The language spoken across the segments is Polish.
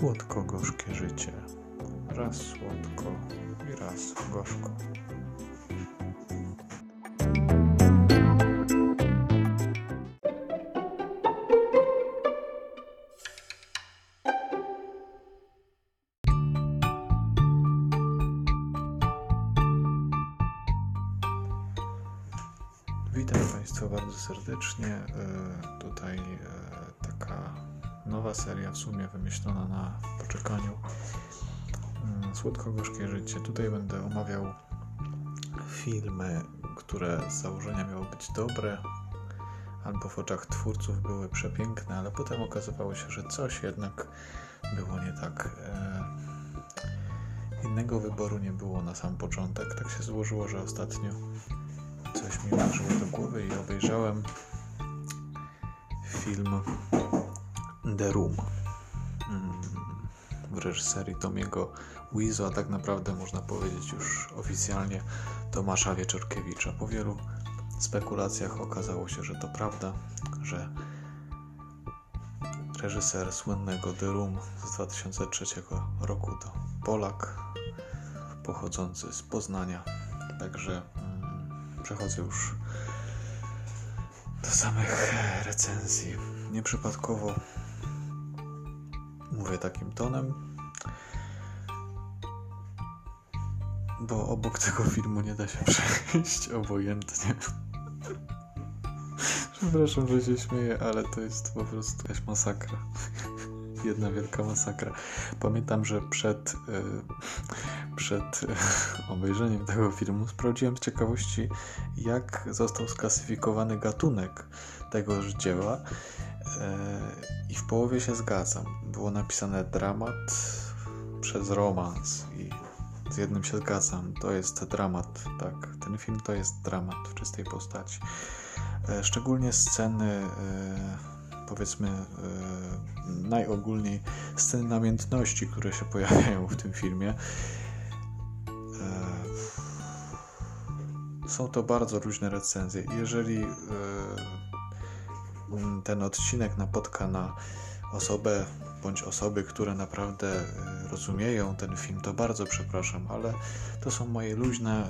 Słodko-gorzkie życie. Raz słodko i raz gorzko. Witam Państwa bardzo serdecznie. E, Tutaj e, taka nowa seria w sumie wymyślona na poczekaniu. Mm, Słodko-gorzkie życie. Tutaj będę omawiał filmy, które z założenia miały być dobre, albo w oczach twórców były przepiękne, ale potem okazywało się, że coś jednak było nie tak. E, Innego wyboru nie było na sam początek. Tak się złożyło, że ostatnio coś mi uderzyło do głowy i obejrzałem film The Room mm, w reżyserii Tomiego Wizo, a tak naprawdę można powiedzieć już oficjalnie Tomasza Wieczorkiewicza. Po wielu spekulacjach okazało się, że to prawda, że reżyser słynnego The Room z 2003 roku to Polak pochodzący z Poznania. Także mm, przechodzę już do samych recenzji. Nieprzypadkowo mówię takim tonem, bo obok tego filmu nie da się przejść obojętnie. Przepraszam, że się śmieję, ale to jest po prostu jakaś masakra. Jedna wielka masakra. Pamiętam, że przed, e, przed e, obejrzeniem tego filmu sprawdziłem z ciekawości, jak został sklasyfikowany gatunek tegoż dzieła e, i w połowie się zgadzam. Było napisane dramat przez romans i z jednym się zgadzam. To jest dramat, tak. Ten film to jest dramat w czystej postaci. Szczególnie sceny, powiedzmy, e, najogólniej sceny namiętności, które się pojawiają w tym filmie. E, Są to bardzo różne recenzje. Jeżeli e, ten odcinek napotka na osobę bądź osoby, które naprawdę rozumieją ten film, to bardzo przepraszam, ale to są moje luźne,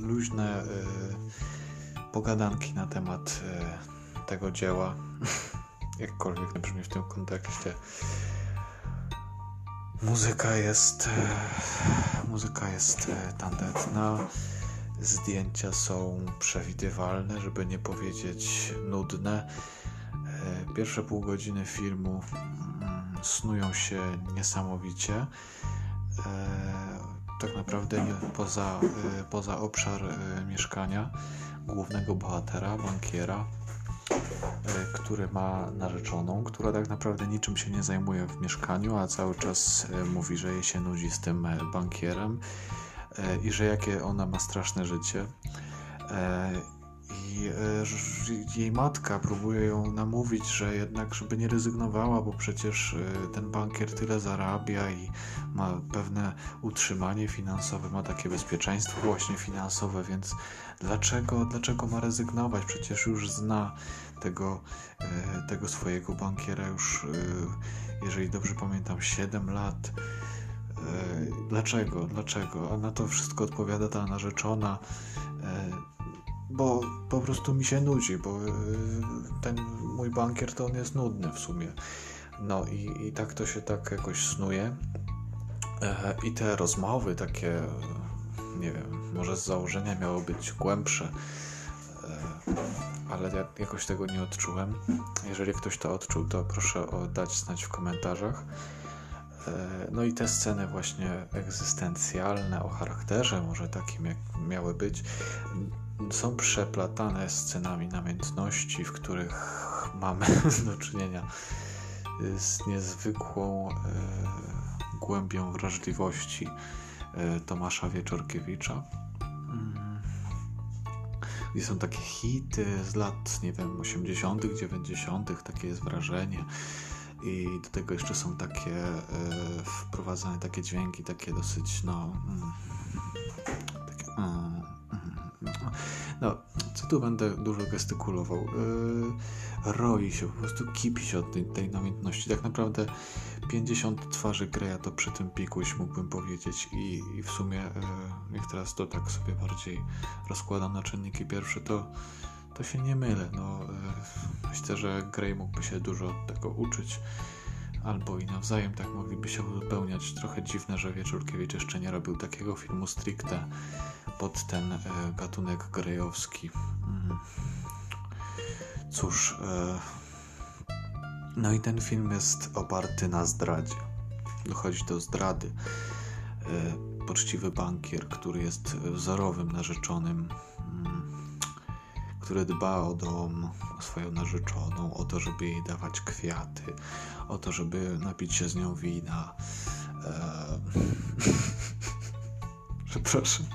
luźne pogadanki na temat tego dzieła. Jakkolwiek to brzmi w tym kontekście. Muzyka jest. E, muzyka jest e, tandetna. Zdjęcia są przewidywalne, żeby nie powiedzieć nudne. E, Pierwsze pół godziny filmu mm, snują się niesamowicie. Tak naprawdę poza, poza obszar mieszkania głównego bohatera, bankiera, który ma narzeczoną, która tak naprawdę niczym się nie zajmuje w mieszkaniu, a cały czas e, mówi, że jej się nudzi z tym e, bankierem e, i że jakie ona ma straszne życie. I e, jej matka próbuje ją namówić, że jednak, żeby nie rezygnowała, bo przecież e, ten bankier tyle zarabia i ma pewne utrzymanie finansowe, ma takie bezpieczeństwo właśnie finansowe, więc dlaczego, dlaczego ma rezygnować? Przecież już zna tego, e, tego swojego bankiera już, jeżeli dobrze pamiętam, 7 lat. Dlaczego? Dlaczego? A na to wszystko odpowiada ta narzeczona. Bo po prostu mi się nudzi, bo e, ten mój bankier to on jest nudny w sumie. No i, i tak to się tak jakoś snuje. E, I te rozmowy takie, nie wiem, może z założenia miały być głębsze, e, ale ja jakoś tego nie odczułem. Jeżeli ktoś to odczuł, to proszę o dać znać w komentarzach. No i te sceny właśnie egzystencjalne o charakterze, może takim jak miały być, są przeplatane scenami namiętności, w których mamy do czynienia z niezwykłą e, głębią wrażliwości e, Tomasza Wieczorkiewicza. Mm. Są takie hity z lat, nie wiem, 80., 90., takie jest wrażenie. I do tego jeszcze są takie e, wprowadzane takie dźwięki, takie dosyć, no. Mm, takie, mm, tu będę dużo gestykulował? Yy, roi się, po prostu kipi się od tej, tej namiętności. Tak naprawdę 50 twarzy Greya to przy tym pikuś mógłbym powiedzieć i, i w sumie yy, jak teraz to tak sobie bardziej rozkładam na czynniki pierwsze, to to się nie mylę. No, yy, myślę, że Grey mógłby się dużo od tego uczyć albo i nawzajem tak mogliby się uzupełniać. Trochę dziwne, że Wieczorkiewicz jeszcze nie robił takiego filmu stricte pod ten e, gatunek grejowski. Mm. Cóż, e, no i ten film jest oparty na zdradzie. Dochodzi do zdrady. E, poczciwy bankier, który jest wzorowym narzeczonym, mm, który dba o dom, o swoją narzeczoną, o to, żeby jej dawać kwiaty, o to, żeby napić się z nią wina. Przepraszam.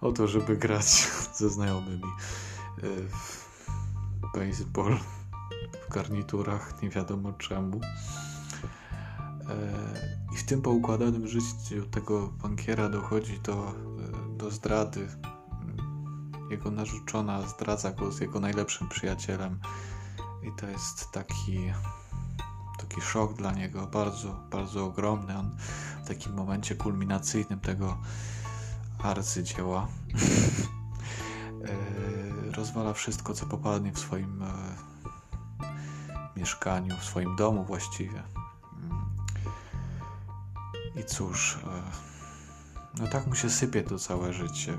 o to, żeby grać ze znajomymi w baseball w garniturach, nie wiadomo czemu. I w tym poukładanym życiu tego bankiera dochodzi do, do zdrady. Jego narzeczona zdradza go z jego najlepszym przyjacielem, i to jest taki, taki szok dla niego, bardzo, bardzo ogromny. On w takim momencie kulminacyjnym tego arcydzieła e, rozwala wszystko, co popadnie w swoim e, mieszkaniu, w swoim domu właściwie. I cóż, e, no tak mu się sypie to całe życie.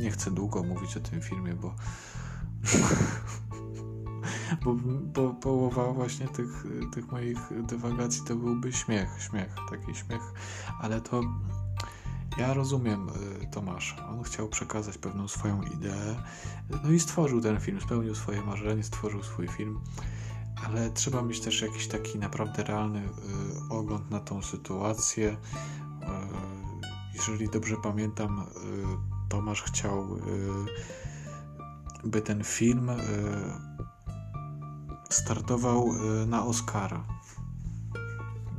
Nie chcę długo mówić o tym filmie, bo bo, bo połowa właśnie tych, tych moich dywagacji to byłby śmiech, śmiech, taki śmiech, ale to ja rozumiem y, Tomasza. On chciał przekazać pewną swoją ideę, no i stworzył ten film, spełnił swoje marzenie, stworzył swój film, ale trzeba mieć też jakiś taki naprawdę realny y, ogląd na tą sytuację. Y, jeżeli dobrze pamiętam, Tomasz chciał, by ten film startował na Oscara.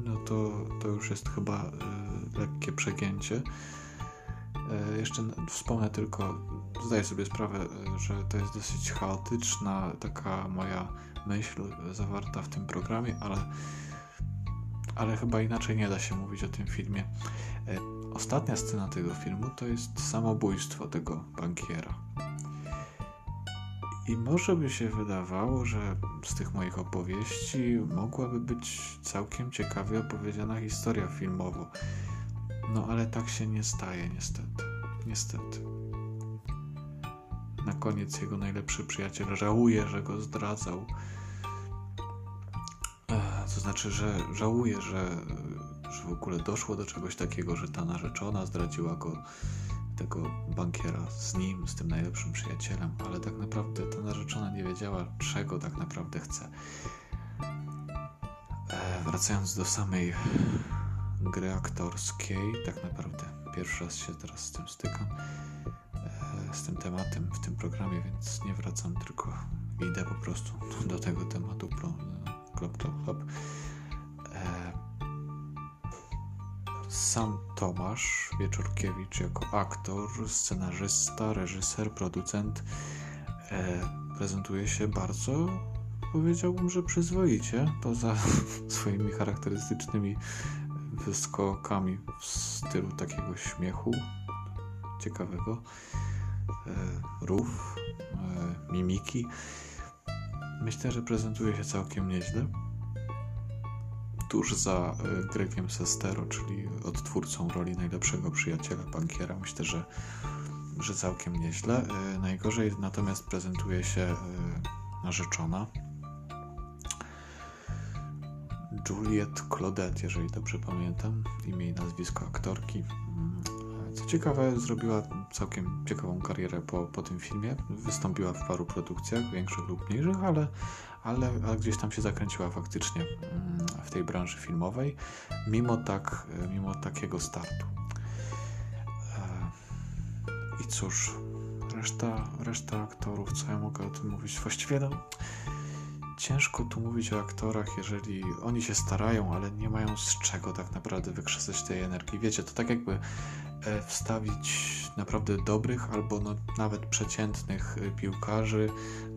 No to, to już jest chyba lekkie przegięcie. Jeszcze wspomnę tylko, zdaję sobie sprawę, że to jest dosyć chaotyczna taka moja myśl zawarta w tym programie, ale, ale chyba inaczej nie da się mówić o tym filmie. E, ostatnia scena tego filmu to jest samobójstwo tego bankiera. I może by się wydawało, że z tych moich opowieści mogłaby być całkiem ciekawie opowiedziana historia filmowa. No ale tak się nie staje, niestety. Niestety. Na koniec jego najlepszy przyjaciel żałuje, że go zdradzał. To znaczy, że żałuje, że, że w ogóle doszło do czegoś takiego, że ta narzeczona zdradziła go, tego bankiera z nim, z tym najlepszym przyjacielem, ale tak naprawdę ta narzeczona nie wiedziała, czego tak naprawdę chce. E, wracając do samej gry aktorskiej. Tak naprawdę pierwszy raz się teraz z tym stykam, e, z tym tematem w tym programie, więc nie wracam, tylko idę po prostu do tego tematu klop, klop, klop. Sam Tomasz Wieczorkiewicz jako aktor, scenarzysta, reżyser, producent e, prezentuje się bardzo powiedziałbym, że przyzwoicie, poza swoimi charakterystycznymi wyskokami w stylu takiego śmiechu ciekawego, e, rów, e, mimiki. Myślę, że prezentuje się całkiem nieźle. Tuż za e, Gregiem Sestero, czyli odtwórcą roli najlepszego przyjaciela bankiera, myślę, że, że całkiem nieźle. Najgorzej natomiast prezentuje się narzeczona, Juliette Claudette, jeżeli dobrze pamiętam, imię i nazwisko aktorki. Co ciekawe, zrobiła całkiem ciekawą karierę po, po tym filmie. Wystąpiła w paru produkcjach, większych lub mniejszych, ale, ale, ale gdzieś tam się zakręciła faktycznie mm, w tej branży filmowej, mimo, tak, mimo takiego startu. E, I cóż, reszta, reszta aktorów, co ja mogę o tym mówić? Właściwie no, ciężko tu mówić o aktorach, jeżeli oni się starają, ale nie mają z czego tak naprawdę wykrzesać tej energii. Wiecie, to tak jakby wstawić naprawdę dobrych albo no, nawet przeciętnych e, piłkarzy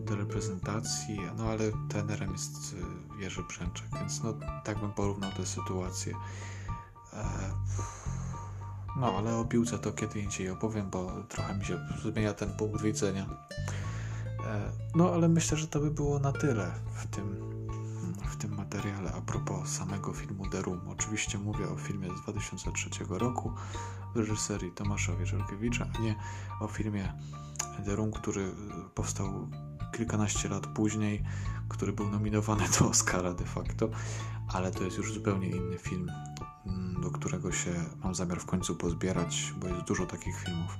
do reprezentacji, no ale trenerem jest Jerzy Brzęczek, więc no tak bym porównał tę sytuację. No, ale o piłce to kiedy indziej opowiem, bo trochę mi się zmienia ten punkt widzenia. No, ale myślę, że to by było na tyle w tym w tym materiale a propos samego filmu The Room. Oczywiście mówię o filmie z 2003 roku w reżyserii Tomasza Wieczorkiewicza, a nie o filmie The Room, który powstał kilkanaście lat później, który był nominowany do Oscara de facto, ale to jest już zupełnie inny film, mm, do którego się mam zamiar w końcu pozbierać, bo jest dużo takich filmów.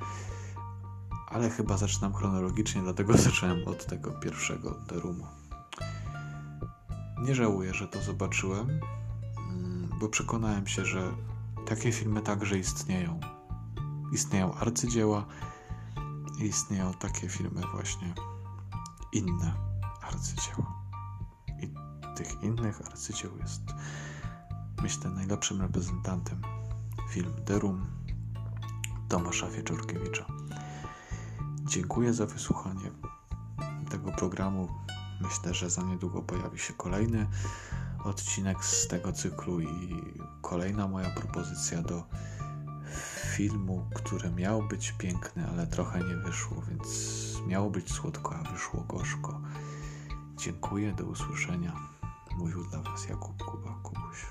Ale chyba zaczynam chronologicznie, dlatego zacząłem od tego pierwszego The Roomu. Nie żałuję, że to zobaczyłem, mm, bo przekonałem się, że takie filmy także istnieją. Istnieją arcydzieła i istnieją takie filmy właśnie inne arcydzieła. I tych innych arcydzieł jest, myślę, najlepszym reprezentantem film The Room Tomasza Wieczorkiewicza. Dziękuję za wysłuchanie tego programu Myślę, że za niedługo pojawi się kolejny odcinek z tego cyklu i kolejna moja propozycja do filmu, który miał być piękny, ale trochę nie wyszło, więc miało być słodko, a wyszło gorzko. Dziękuję, do usłyszenia. Mówił dla Was Jakub Kuba Kubuś.